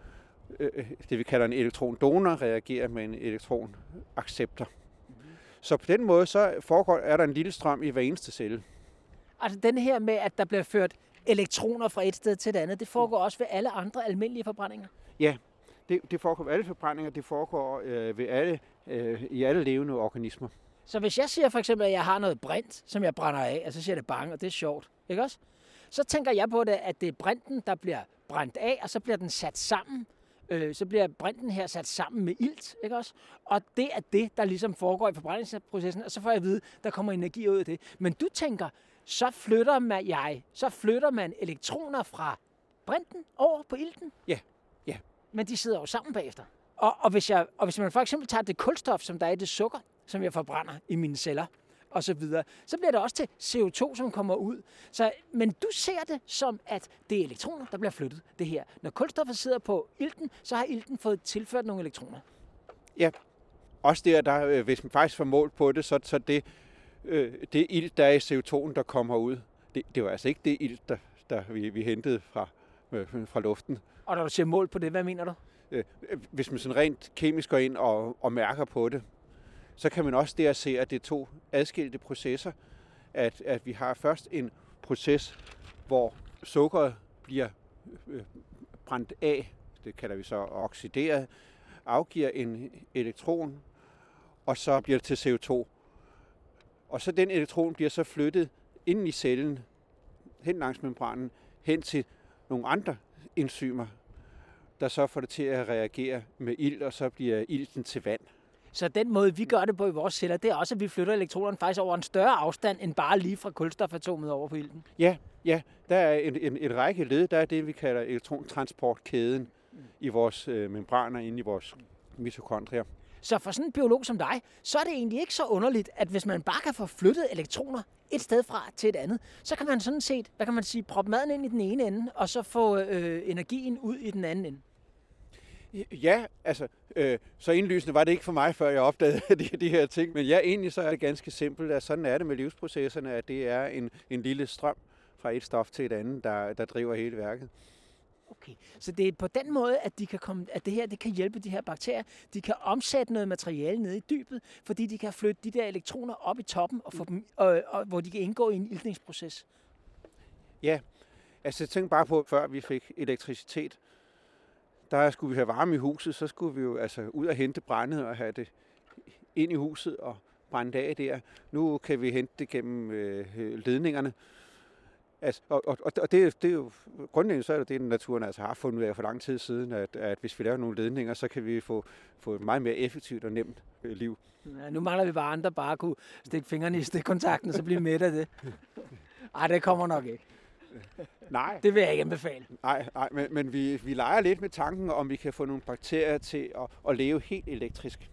Speaker 4: øh, det vi kalder en elektron-donor reagerer med en elektronacceptor. Så på den måde så foregår, er der en lille strøm i hver eneste celle.
Speaker 3: Altså den her med, at der bliver ført elektroner fra et sted til et andet, det foregår også ved alle andre almindelige forbrændinger?
Speaker 4: Ja, det, det foregår ved alle forbrændinger, det foregår øh, ved alle, øh, i alle levende organismer.
Speaker 3: Så hvis jeg siger for eksempel, at jeg har noget brint, som jeg brænder af, og så siger det bang, og det er sjovt, ikke også? Så tænker jeg på det, at det er brinten, der bliver brændt af, og så bliver den sat sammen øh, så bliver brinten her sat sammen med ilt, ikke også? Og det er det, der ligesom foregår i forbrændingsprocessen, og så får jeg at vide, der kommer energi ud af det. Men du tænker, så flytter man, jeg, så flytter man elektroner fra brinten over på ilten?
Speaker 4: Ja, ja.
Speaker 3: Men de sidder jo sammen bagefter. Og, og, hvis jeg, og hvis man for eksempel tager det kulstof, som der er i det sukker, som jeg forbrænder i mine celler, og så videre. Så bliver det også til CO2, som kommer ud. Så, men du ser det som, at det er elektroner, der bliver flyttet, det her. Når kulstoffet sidder på ilten, så har ilten fået tilført nogle elektroner.
Speaker 4: Ja, også der, der øh, hvis man faktisk får mål på det, så, så det, øh, det ilt, der er i CO2'en, der kommer ud, det, det var altså ikke det ilt, der, der vi, vi hentede fra, øh, fra luften.
Speaker 3: Og når du siger mål på det, hvad mener du?
Speaker 4: Øh, hvis man sådan rent kemisk går ind og, og mærker på det, så kan man også der se, at det er to adskilte processer. At, at vi har først en proces, hvor sukkeret bliver øh, brændt af, det kalder vi så oxideret, afgiver en elektron, og så bliver det til CO2. Og så den elektron bliver så flyttet ind i cellen, hen langs membranen, hen til nogle andre enzymer, der så får det til at reagere med ild, og så bliver ilten til vand.
Speaker 3: Så den måde, vi gør det på i vores celler, det er også, at vi flytter elektronerne faktisk over en større afstand, end bare lige fra kulstofatomet over på ilten.
Speaker 4: Ja, ja. Der er en, en, en række led. Der er det, vi kalder elektrontransportkæden i vores øh, membraner inde i vores mitokondrier.
Speaker 3: Så for sådan en biolog som dig, så er det egentlig ikke så underligt, at hvis man bare kan få flyttet elektroner et sted fra til et andet, så kan man sådan set, hvad kan man sige, proppe maden ind i den ene ende, og så få øh, energien ud i den anden ende.
Speaker 4: Ja, altså, øh, så indlysende var det ikke for mig, før jeg opdagede de, de her ting. Men ja, egentlig så er det ganske simpelt, at sådan er det med livsprocesserne, at det er en, en lille strøm fra et stof til et andet, der, der driver hele værket.
Speaker 3: Okay, så det er på den måde, at, de kan komme, at det her det kan hjælpe de her bakterier. De kan omsætte noget materiale ned i dybet, fordi de kan flytte de der elektroner op i toppen, og få dem, og, og, hvor de kan indgå i en iltningsproces.
Speaker 4: Ja, altså tænk bare på, før vi fik elektricitet, der skulle vi have varme i huset, så skulle vi jo altså ud og hente brændet og have det ind i huset og brænde af der. Nu kan vi hente det gennem øh, ledningerne. Altså, og, og, og det, det er jo grundlæggende så er det det, naturen altså har fundet ud af for lang tid siden, at, at hvis vi laver nogle ledninger, så kan vi få, få et meget mere effektivt og nemt øh, liv.
Speaker 3: Ja, nu mangler vi bare andre bare kunne stikke fingrene i stikkontakten, og så blive med af det. Ej, det kommer nok ikke.
Speaker 4: Nej.
Speaker 3: Det vil jeg ikke anbefale.
Speaker 4: Nej, nej men, men vi, vi leger lidt med tanken, om vi kan få nogle bakterier til at, at leve helt elektrisk.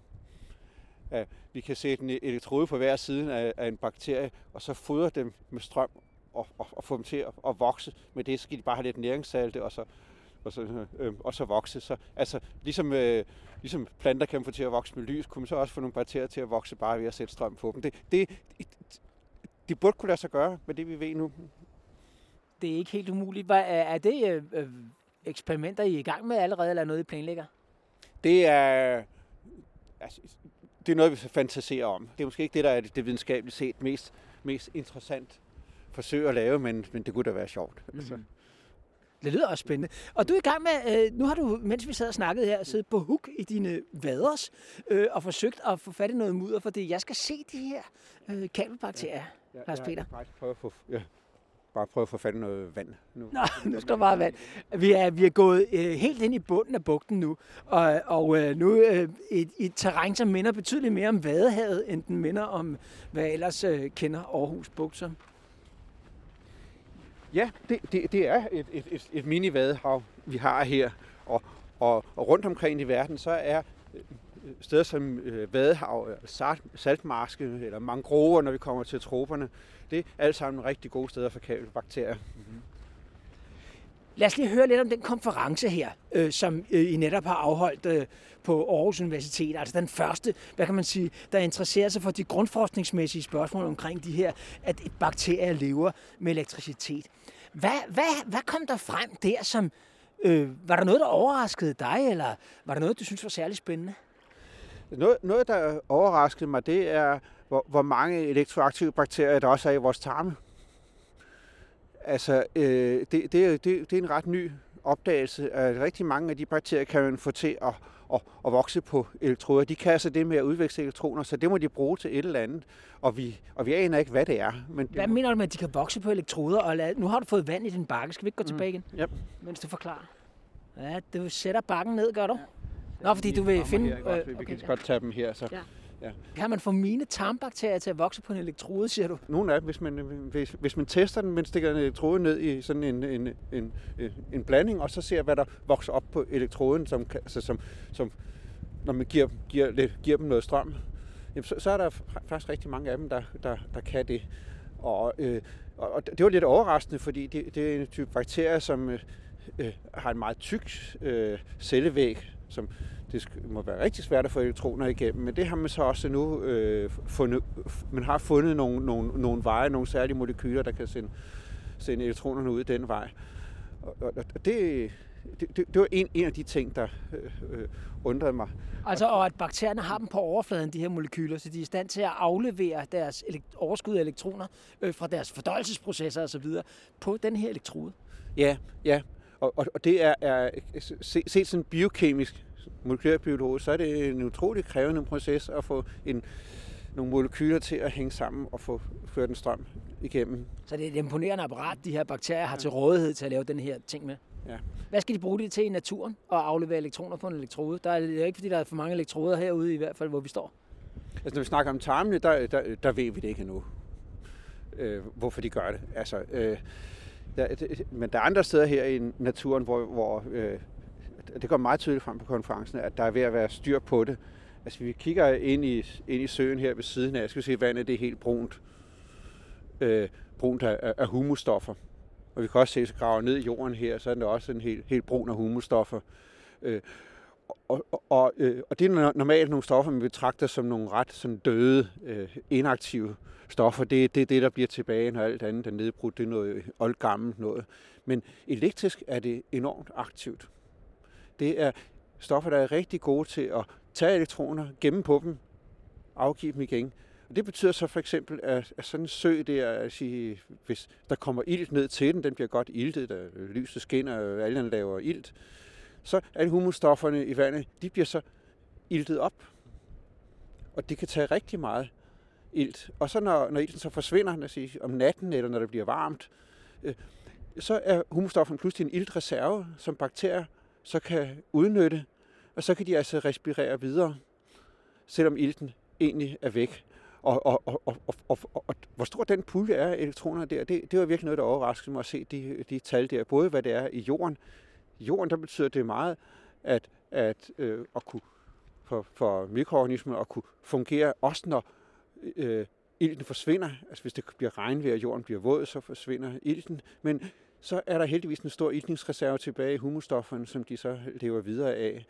Speaker 4: Ja, vi kan sætte en elektrode på hver side af, af en bakterie, og så fodre dem med strøm og, og, og få dem til at, at vokse. Med det skal de bare have lidt næringssalte, og så, og så, øh, og så vokse. Så, altså, ligesom, øh, ligesom planter kan få til at vokse med lys, kunne man så også få nogle bakterier til at vokse bare ved at sætte strøm på dem. Det, det, det, det burde kunne lade sig gøre med det, vi ved nu
Speaker 3: det er ikke helt umuligt. Hvad, er det øh, øh, eksperimenter, I er i gang med allerede, eller noget, I planlægger?
Speaker 4: Det er, altså, det er noget, vi fantaserer om. Det er måske ikke det, der er det videnskabeligt set mest, mest interessant forsøge at lave, men, men det kunne da være sjovt. Mm-hmm. Altså.
Speaker 3: Det lyder også spændende. Og du er i gang med, øh, nu har du, mens vi sad og snakkede her, siddet på hook i dine vaders øh, og forsøgt at få fat i noget mudder, fordi jeg skal se de her øh, kabelbakterier, ja, ja, Lars Peter. Jeg
Speaker 4: prøve at få, ja, bare prøve at få fat i noget vand nu.
Speaker 3: Nå, nu skal der bare vand. Vi er, vi er gået øh, helt ind i bunden af bugten nu, og, og øh, nu øh, et, et terræn, som minder betydeligt mere om Vadehavet, end den minder om, hvad ellers øh, kender Aarhus Bugt som.
Speaker 4: Ja, det, det, det er et, et, et, et mini-vadehav, vi har her. Og, og, og rundt omkring i verden, så er øh, steder som øh, vadehav, øh, salt, saltmarske eller mangrover, når vi kommer til troperne, det er alt sammen rigtig gode steder for kabelbakterier. Mm-hmm.
Speaker 3: Lad os lige høre lidt om den konference her, øh, som øh, I netop har afholdt øh, på Aarhus Universitet. Altså den første, hvad kan man sige, der interesserer sig for de grundforskningsmæssige spørgsmål omkring de her, at bakterier lever med elektricitet. Hvad, hvad, hvad kom der frem der, som... Øh, var der noget, der overraskede dig, eller var der noget, du synes var særlig spændende?
Speaker 4: Noget, noget der overraskede mig, det er, hvor, hvor mange elektroaktive bakterier der også er i vores tarme. Altså, øh, det, det, det, det er en ret ny opdagelse, at rigtig mange af de bakterier kan man få til at, at, at vokse på elektroder. De kan altså det med at udveksle elektroner, så det må de bruge til et eller andet. Og vi, og vi aner ikke, hvad det er. Men
Speaker 3: hvad mener du med, at de kan vokse på elektroder? Og lad, nu har du fået vand i din bakke. Skal vi ikke gå mm. tilbage igen?
Speaker 4: Ja.
Speaker 3: Mens du forklarer. Ja, du sætter bakken ned, gør du? Ja. Nå, fordi du vil finde...
Speaker 4: Her, øh, vi kan okay, godt tage dem her, så... Ja.
Speaker 3: Ja. Kan man få mine tarmbakterier til at vokse på en elektrode, siger du?
Speaker 4: Nogle af dem, hvis man, hvis, hvis man tester den, men stikker en elektrode ned i sådan en, en, en, en, en blanding, og så ser, hvad der vokser op på elektroden, som, altså, som, som når man giver, giver, lidt, giver dem noget strøm, jamen, så, så er der faktisk rigtig mange af dem, der, der, der kan det. Og, øh, og det var lidt overraskende, fordi det, det er en type bakterier, som øh, øh har en meget tyk øh, cellevæg, som det må være rigtig svært at få elektroner igennem, men det har man så også nu øh, fundet. Man har fundet nogle, nogle, nogle veje, nogle særlige molekyler, der kan sende, sende elektronerne ud den vej. Og, og, og det, det, det, det var en, en af de ting, der øh, øh, undrede mig.
Speaker 3: Altså, og at bakterierne har dem på overfladen, de her molekyler, så de er i stand til at aflevere deres overskud af elektroner øh, fra deres fordøjelsesprocesser osv. på den her elektrode.
Speaker 4: Ja, ja. Og, og, og det er, er set se sådan biokemisk molekylærbiolog, så er det en utrolig krævende proces at få en, nogle molekyler til at hænge sammen og få ført en strøm igennem.
Speaker 3: Så det er et imponerende apparat, de her bakterier har til rådighed til at lave den her ting med?
Speaker 4: Ja.
Speaker 3: Hvad skal de bruge det til i naturen at aflevere elektroner på en elektrode? Der er, det er ikke, fordi der er for mange elektroder herude i hvert fald, hvor vi står.
Speaker 4: Altså, når vi snakker om tarmene, der, der, der ved vi det ikke endnu, øh, hvorfor de gør det. Altså, øh, der, men der er andre steder her i naturen, hvor, hvor øh, det går meget tydeligt frem på konferencen, at der er ved at være styr på det. Altså, vi kigger ind i, ind i søen her ved siden af, jeg skal se, at vandet det er helt brunt, øh, brunt af, af humusstoffer. Og vi kan også se, at graver ned i jorden her, så er det også en helt, helt brun af humusstoffer. Øh, og, og, og, øh, og det er normalt nogle stoffer, man betragter som nogle ret sådan døde, øh, inaktive stoffer. Det, det er det, der bliver tilbage, når alt andet er nedbrudt. Det er noget oldgammelt noget. Men elektrisk er det enormt aktivt. Det er stoffer, der er rigtig gode til at tage elektroner, gemme på dem, afgive dem igen. Og det betyder så for eksempel, at, sådan en sø der, at sige, hvis der kommer ilt ned til den, den bliver godt iltet, der lyset skinner, og algerne laver ilt, så alle humusstofferne i vandet, de bliver så iltet op. Og det kan tage rigtig meget ilt. Og så når, når ilten så forsvinder, lad sige, om natten, eller når det bliver varmt, øh, så er humusstofferne pludselig en iltreserve, som bakterier så kan udnytte, og så kan de altså respirere videre, selvom ilten egentlig er væk. Og, og, og, og, og, og, og, og hvor stor den pulje er af elektroner der, det, det var virkelig noget, der overraskede mig at se de, de tal der. Både hvad det er i jorden. I jorden, der betyder det meget, at, at, øh, at kunne, for, for mikroorganismer at kunne fungere, også når øh, ilten forsvinder. Altså hvis det bliver regnvejr, og jorden bliver våd, så forsvinder ilten. Men så er der heldigvis en stor iltningsreserve tilbage i humusstofferne, som de så lever videre af.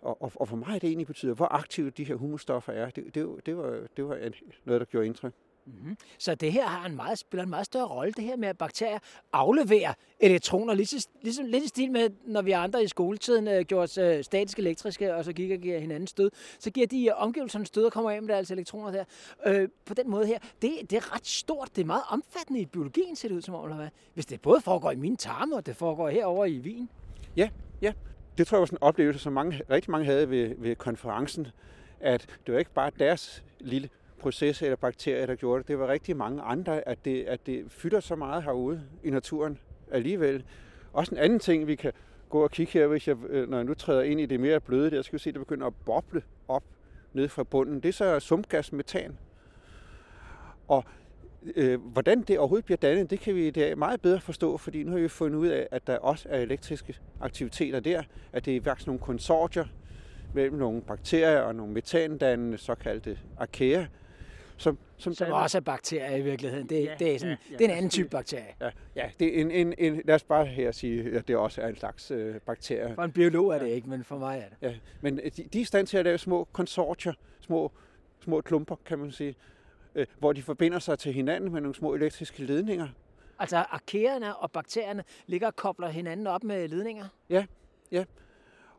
Speaker 4: Og, og, og for mig det egentlig betyder, hvor aktive de her humusstoffer er, det, det, det, var, det var noget, der gjorde indtryk.
Speaker 3: Mm-hmm. Så det her har en meget, spiller en meget større rolle, det her med, at bakterier afleverer elektroner, ligesom, ligesom lidt i stil med, når vi andre i skoletiden øh, gjorde os øh, statisk elektriske, og så gik og giver hinanden stød, så giver de øh, omgivelserne stød og kommer af med deres elektroner der. Øh, på den måde her, det, det er ret stort, det er meget omfattende i biologien, ser det ud som om, eller hvad? Hvis det både foregår i mine tarme, og det foregår herover i Wien.
Speaker 4: Ja, ja. Det tror jeg var sådan en oplevelse, som mange, rigtig mange havde ved, ved konferencen, at det var ikke bare deres lille proces eller bakterier, der gjorde det. Det var rigtig mange andre, at det, at det fylder så meget herude i naturen alligevel. Også en anden ting, vi kan gå og kigge her, hvis jeg, øh, når jeg nu træder ind i det mere bløde der, skal vi se, at det begynder at boble op ned fra bunden. Det er så sumpgas metan. Og øh, hvordan det overhovedet bliver dannet, det kan vi det dag meget bedre forstå, fordi nu har vi fundet ud af, at der også er elektriske aktiviteter der, at det er faktisk nogle konsortier mellem nogle bakterier og nogle metandannende såkaldte arkæer,
Speaker 3: som, som, som også er bakterier i virkeligheden. Det, ja, det, er, sådan, ja, ja, det er en anden type bakterie.
Speaker 4: Ja, ja det er en, en, en, lad os bare her sige, at det også er en slags øh, bakterie.
Speaker 3: For en biolog er det ja. ikke, men for mig er det.
Speaker 4: Ja, men de, de er i stand til at lave små konsortier, små, små klumper, kan man sige, øh, hvor de forbinder sig til hinanden med nogle små elektriske ledninger.
Speaker 3: Altså arkeerne og bakterierne ligger og kobler hinanden op med ledninger?
Speaker 4: Ja, ja.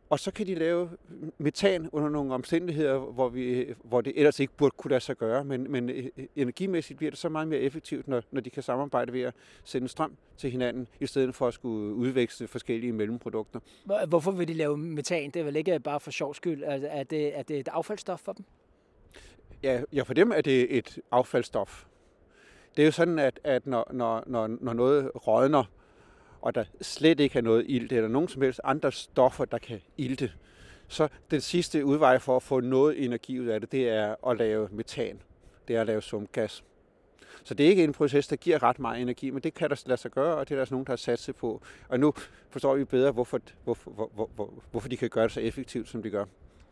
Speaker 4: Og så kan de lave metan under nogle omstændigheder, hvor, vi, hvor det ellers ikke burde kunne lade sig gøre. Men, men øh, energimæssigt bliver det så meget mere effektivt, når, når de kan samarbejde ved at sende strøm til hinanden, i stedet for at skulle udveksle forskellige mellemprodukter.
Speaker 3: Hvorfor vil de lave metan? Det er vel ikke bare for sjov skyld? Er det, er det et affaldsstof for dem?
Speaker 4: Ja, ja, for dem er det et affaldsstof. Det er jo sådan, at, at når, når, når, når noget rådner, og der slet ikke er noget ilt, eller nogen som helst andre stoffer, der kan ilte, så den sidste udvej for at få noget energi ud af det, det er at lave metan. Det er at lave sumgas. Så det er ikke en proces, der giver ret meget energi, men det kan der lade sig gøre, og det er der også nogen, der har sat sig på. Og nu forstår vi bedre, hvorfor, hvorfor, hvor, hvor, hvorfor de kan gøre det så effektivt, som de gør.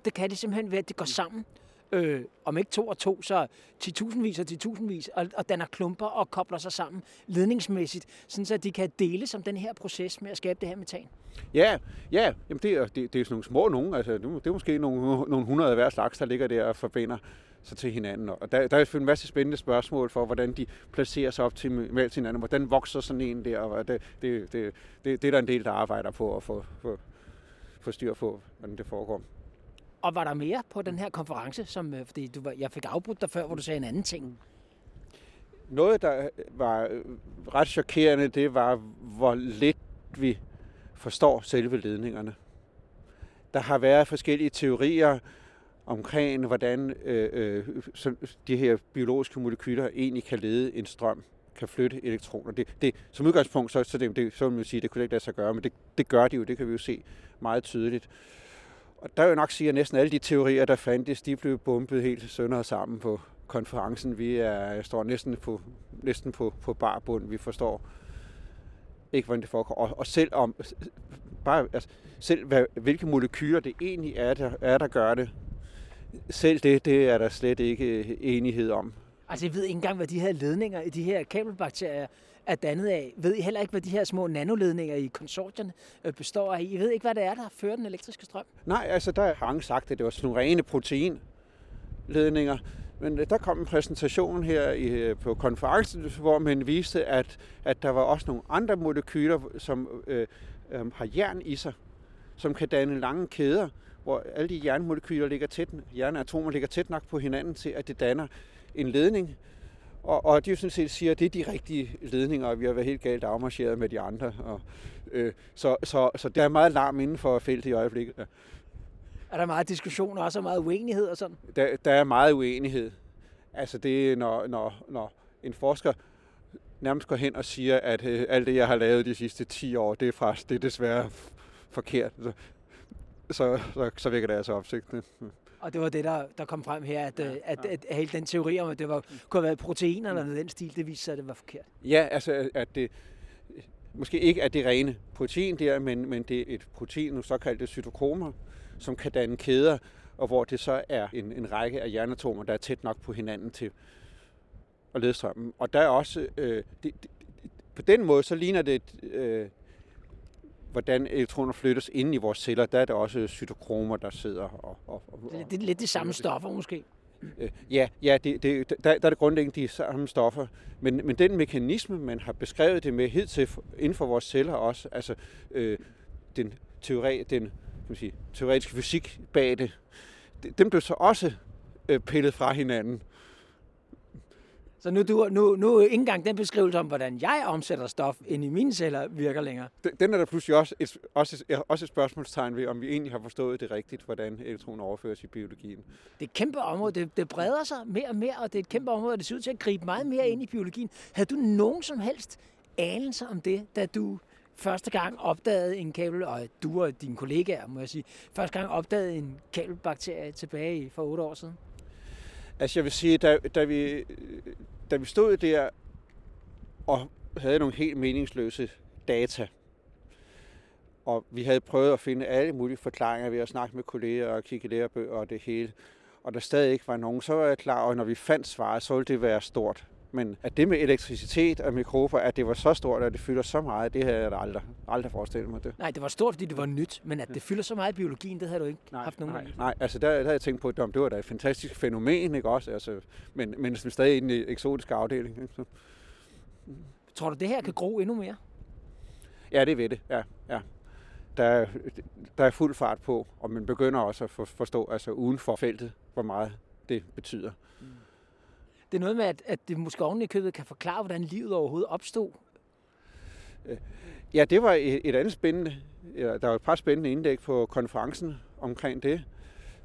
Speaker 3: Det kan det simpelthen være, at det går sammen øh, om ikke to og to, så til tusindvis og til tusindvis, og, og danner klumper og kobler sig sammen ledningsmæssigt, sådan så de kan dele som den her proces med at skabe det her metan.
Speaker 4: Ja, ja. Jamen det, er, det, det er sådan nogle små nogen. Altså, det er måske nogle, nogle hundrede af hver slags, der ligger der og forbinder sig til hinanden. Og der, der er en masse spændende spørgsmål for, hvordan de placerer sig op til hinanden. Hvordan vokser sådan en der? Og det, det, det, det, det er der en del, der arbejder på at få, få, få styr på, hvordan det foregår.
Speaker 3: Og var der mere på den her konference, som, øh, fordi du var, jeg fik afbrudt dig før, hvor du sagde en anden ting?
Speaker 4: Noget, der øh, var øh, ret chokerende, det var, hvor lidt vi forstår selve ledningerne. Der har været forskellige teorier omkring, hvordan øh, øh, de her biologiske molekyler egentlig kan lede en strøm, kan flytte elektroner. Det, det, som udgangspunkt, så, så, det, det, så vil man sige, det kunne ikke lade sig gøre, men det, det gør de jo, det kan vi jo se meget tydeligt. Og der vil jeg nok sige, at næsten alle de teorier, der fandtes, de blev bumpet helt sønder sammen på konferencen. Vi er, står næsten på, næsten på, på barbund. Vi forstår ikke, hvordan det foregår. Og, og selv om, bare, altså, selv hvad, hvilke molekyler det egentlig er, der, er, der gør det, selv det, det er der slet ikke enighed om.
Speaker 3: Altså, jeg ved ikke engang, hvad de her ledninger i de her kabelbakterier er dannet af. Ved I heller ikke, hvad de her små nanoledninger i konsortierne øh, består af? I ved ikke, hvad det er, der fører den elektriske strøm?
Speaker 4: Nej, altså der har han sagt, at det var sådan nogle rene proteinledninger. Men øh, der kom en præsentation her i, øh, på konferencen, hvor man viste, at, at der var også nogle andre molekyler, som øh, øh, har jern i sig, som kan danne lange kæder, hvor alle de jernmolekyler ligger tæt, jernatomer ligger tæt nok på hinanden til, at det danner en ledning, og, og de sådan set siger, at det er de rigtige ledninger, og vi har været helt galt afmarcheret med de andre. Og, øh, så, så, så der er meget larm inden for feltet i øjeblikket. Ja.
Speaker 3: Er der meget diskussion og også meget uenighed og sådan?
Speaker 4: Der, der er meget uenighed. Altså det er, når, når, når en forsker nærmest går hen og siger, at øh, alt det, jeg har lavet de sidste 10 år, det er, faktisk, det er desværre forkert. Så, så, så, så vækker det altså opsigt.
Speaker 3: Og det var det, der, der kom frem her, at, ja, at, at, at, at hele den teori om, at det var, kunne have været proteiner eller noget den stil, det viste sig, at det var forkert.
Speaker 4: Ja, altså at det, måske ikke er det rene protein der, men, men det er et protein, nu såkaldte cytokromer, som kan danne kæder, og hvor det så er en, en række af jernatomer, der er tæt nok på hinanden til at lede strømmen. Og der er også, øh, det, det, på den måde, så ligner det et, øh, hvordan elektroner flyttes ind i vores celler, der er der også cytokromer, der sidder og... og, og
Speaker 3: det er lidt de samme stoffer måske?
Speaker 4: Øh, ja, ja det, det, der, der er det grundlæggende de samme stoffer. Men, men den mekanisme, man har beskrevet det med hidtil inden for vores celler også, altså øh, den, teori, den kan man sige, teoretiske fysik bag det, dem blev så også øh, pillet fra hinanden.
Speaker 3: Så nu, du, nu, nu ikke engang den beskrivelse om, hvordan jeg omsætter stof ind i mine celler, virker længere.
Speaker 4: Den er der pludselig også et, også, et, også et spørgsmålstegn ved, om vi egentlig har forstået det rigtigt, hvordan elektroner overføres i biologien.
Speaker 3: Det er et kæmpe område. Det, det breder sig mere og mere, og det er et kæmpe område, og det ser ud til at gribe meget mere ind i biologien. Havde du nogen som helst anelse om det, da du første gang opdagede en kabel, og du og dine kollegaer, må jeg sige, første gang opdagede en kabelbakterie tilbage for otte år siden?
Speaker 4: Altså jeg vil sige, da, da, vi, da vi stod der og havde nogle helt meningsløse data, og vi havde prøvet at finde alle mulige forklaringer ved at snakke med kolleger og kigge lærebøger og det hele, og der stadig ikke var nogen, så var jeg klar og når vi fandt svaret, så ville det være stort. Men at det med elektricitet og mikrofer, at det var så stort, at det fylder så meget, det havde jeg aldrig, aldrig forestillet mig. Det.
Speaker 3: Nej, det var stort, fordi det var nyt, men at det fylder så meget i biologien, det havde du ikke nej, haft nogen
Speaker 4: nej, nej, altså der, der havde jeg tænkt på, at det var da et fantastisk fænomen, ikke også? Altså, men, men stadig i den eksotiske afdeling. Ikke? Så.
Speaker 3: Tror du, det her kan gro endnu mere?
Speaker 4: Ja, det ved det, ja. ja. Der, er, der er fuld fart på, og man begynder også at forstå altså uden for feltet, hvor meget det betyder. Mm.
Speaker 3: Det er noget med, at, at det måske oven i købet kan forklare, hvordan livet overhovedet opstod.
Speaker 4: Ja, det var et, et andet spændende. Ja, der var et par spændende indlæg på konferencen omkring det.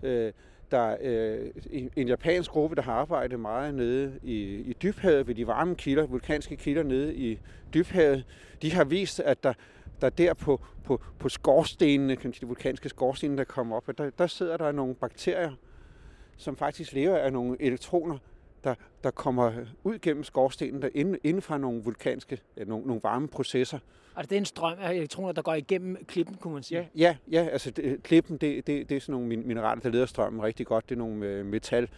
Speaker 4: Øh, der øh, er en japansk gruppe, der har arbejdet meget nede i, i dybhavet ved de varme kilder, vulkanske kilder nede i dybhavet. De har vist, at der, der der på, på, på skorstenene, kan man sige, de vulkanske skorstene, der kommer op, der, der sidder der nogle bakterier, som faktisk lever af nogle elektroner, der, der kommer ud gennem skorstenen, der inden, inden fra nogle vulkanske, ja, nogle, nogle varme processer.
Speaker 3: Altså det er en strøm af elektroner, der går igennem klippen, kunne man sige?
Speaker 4: Ja, ja, ja altså det, klippen, det, det, det er sådan nogle mineraler, der leder strømmen rigtig godt. Det er nogle øh, metal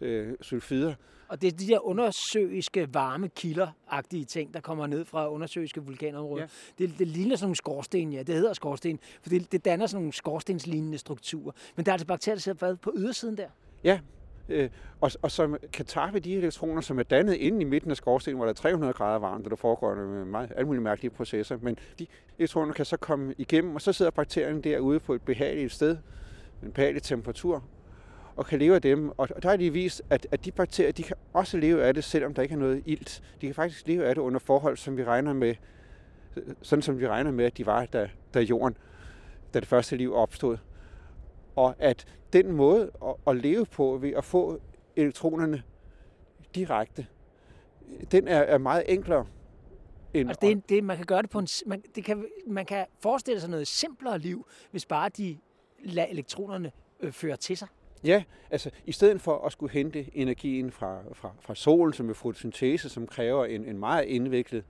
Speaker 4: øh, sulfider.
Speaker 3: Og det er de der undersøiske varme kilder-agtige ting, der kommer ned fra undersøiske vulkanområder. Ja. Det, det ligner sådan nogle skorsten, ja. Det hedder skorsten, for det, det danner sådan nogle skorstenslignende strukturer. Men der er altså bakterier, der sidder på ydersiden der.
Speaker 4: Ja, øh, og, og som kan tappe de elektroner, som er dannet inde i midten af skorstenen, hvor der er 300 grader varmt, og der foregår med øh, meget, alle mulige mærkelige processer. Men de elektroner kan så komme igennem, og så sidder bakterien derude på et behageligt sted, med en behagelig temperatur, og kan leve af dem. Og der har de vist, at, at de bakterier, de kan også leve af det, selvom der ikke er noget ilt. De kan faktisk leve af det under forhold, som vi regner med, sådan som vi regner med, at de var, da, da jorden, da det første liv opstod. Og at den måde at, leve på ved at få elektronerne direkte, den er, er meget enklere.
Speaker 3: End altså det, det, man kan gøre det på en, man, det kan, man kan forestille sig noget simplere liv, hvis bare de lader elektronerne øh, føre til sig.
Speaker 4: Ja, altså i stedet for at skulle hente energien fra, fra, fra solen, som er fotosyntese, som kræver en, en meget indviklet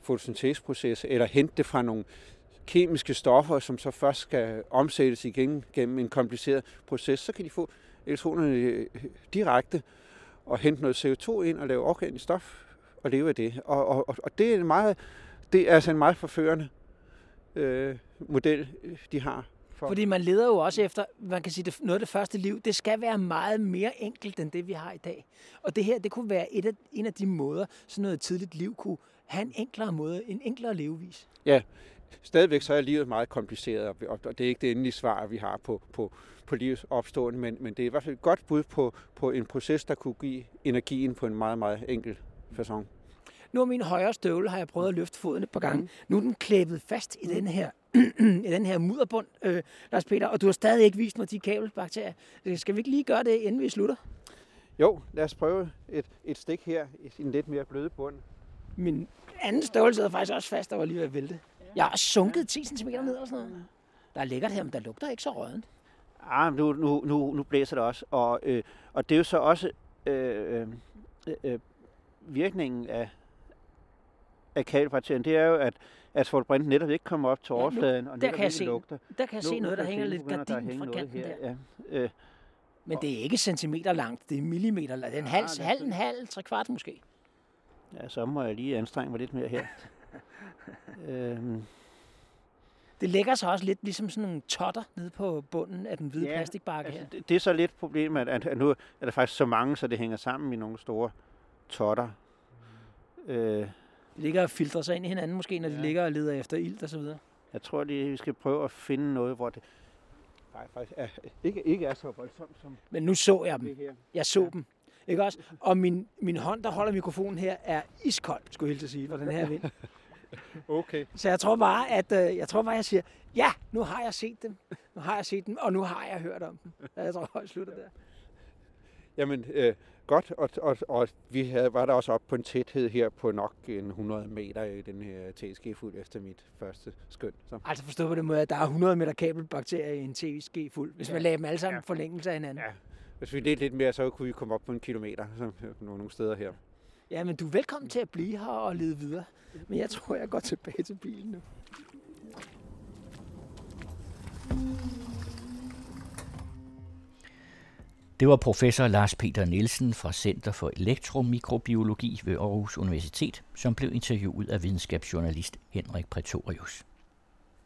Speaker 4: fotosynteseproces, eller hente det fra nogle kemiske stoffer, som så først skal omsættes igen gennem en kompliceret proces, så kan de få elektronerne øh, direkte og hente noget CO2 ind og lave organisk stof og leve af det. Og, og, og det er en meget, det er altså en meget forførende øh, model, de har.
Speaker 3: For. Fordi man leder jo også efter, man kan sige, det, noget af det første liv, det skal være meget mere enkelt end det, vi har i dag. Og det her, det kunne være et af, en af de måder, så noget tidligt liv kunne have en enklere måde, en enklere levevis.
Speaker 4: Ja, stadigvæk så er livet meget kompliceret, og det er ikke det endelige svar, vi har på, på, på livets opstående, men, men det er i hvert fald et godt bud på, på en proces, der kunne give energien på en meget, meget enkel façon.
Speaker 3: Nu er min højre støvle, har jeg prøvet at løfte foden et par gange. Mm. Nu er den klæbet fast i den her, i den her mudderbund, øh, Lars Peter, og du har stadig ikke vist mig de kabelbakterier. Skal vi ikke lige gøre det, inden vi slutter?
Speaker 4: Jo, lad os prøve et, et stik her i en lidt mere bløde bund.
Speaker 3: Min anden støvle sidder faktisk også fast, der var lige ved at vælte. Jeg har sunket 10 cm ned og sådan noget. Der er lækkert her, men der lugter ikke så rødent.
Speaker 4: Ah, nu, nu, nu, nu blæser det også. Og, øh, og det er jo så også øh, øh, øh, virkningen af, af kalbakterien, det er jo, at asfaltbrint netop ikke kommer op til ja, overfladen, og
Speaker 3: der kan jeg se, lugter. Der kan jeg nu, se noget, der hænger lidt gardin fra kanten her. der. Ja. Øh, men det er ikke centimeter langt, det er millimeter langt. Det er en halv, ja, halv, en halv, tre kvart måske.
Speaker 4: Ja, så må jeg lige anstrenge mig lidt mere her. Øhm.
Speaker 3: Det lægger sig også lidt ligesom sådan nogle totter nede på bunden af den hvide
Speaker 4: Ja,
Speaker 3: plastikbakke
Speaker 4: Altså,
Speaker 3: her.
Speaker 4: det, det er så lidt problemet, at, at nu er der faktisk så mange, så det hænger sammen i nogle store totter. Øh,
Speaker 3: De ligger og filtrer sig ind i hinanden måske, når de
Speaker 4: Ja.
Speaker 3: ligger og leder efter ilt og så videre.
Speaker 4: jeg tror lige, vi skal prøve at finde noget, hvor det faktisk er, ikke, ikke er så voldsomt som
Speaker 3: Men nu så jeg dem. Jeg så
Speaker 4: Ja.
Speaker 3: dem. Ikke også? Og min, min hånd, der holder mikrofonen her, er iskold, skulle jeg helt sige, for den her vind.
Speaker 4: Okay.
Speaker 3: Så jeg tror bare, at øh, jeg tror bare, jeg siger, ja, nu har jeg set dem. Nu har jeg set dem, og nu har jeg hørt om dem. Jeg tror, jeg slutter der.
Speaker 4: Jamen, øh, godt, og, og, og vi havde, var der også oppe på en tæthed her på nok en 100 meter i den her TSG-fuld efter mit første skøn. Så.
Speaker 3: Altså forstå på den måde, at der er 100 meter kabelbakterier i en TSG fuld, hvis
Speaker 4: Ja.
Speaker 3: man lagde dem alle sammen
Speaker 4: Ja.
Speaker 3: forlængelse af hinanden.
Speaker 4: Ja, hvis vi lidt lidt mere, så kunne vi komme op på en kilometer så, nogle steder her.
Speaker 3: Ja, men du er velkommen til at blive her og lede videre. Men jeg tror, jeg går tilbage til bilen nu.
Speaker 1: Det var professor Lars Peter Nielsen fra Center for Elektromikrobiologi ved Aarhus Universitet, som blev interviewet af videnskabsjournalist Henrik Pretorius.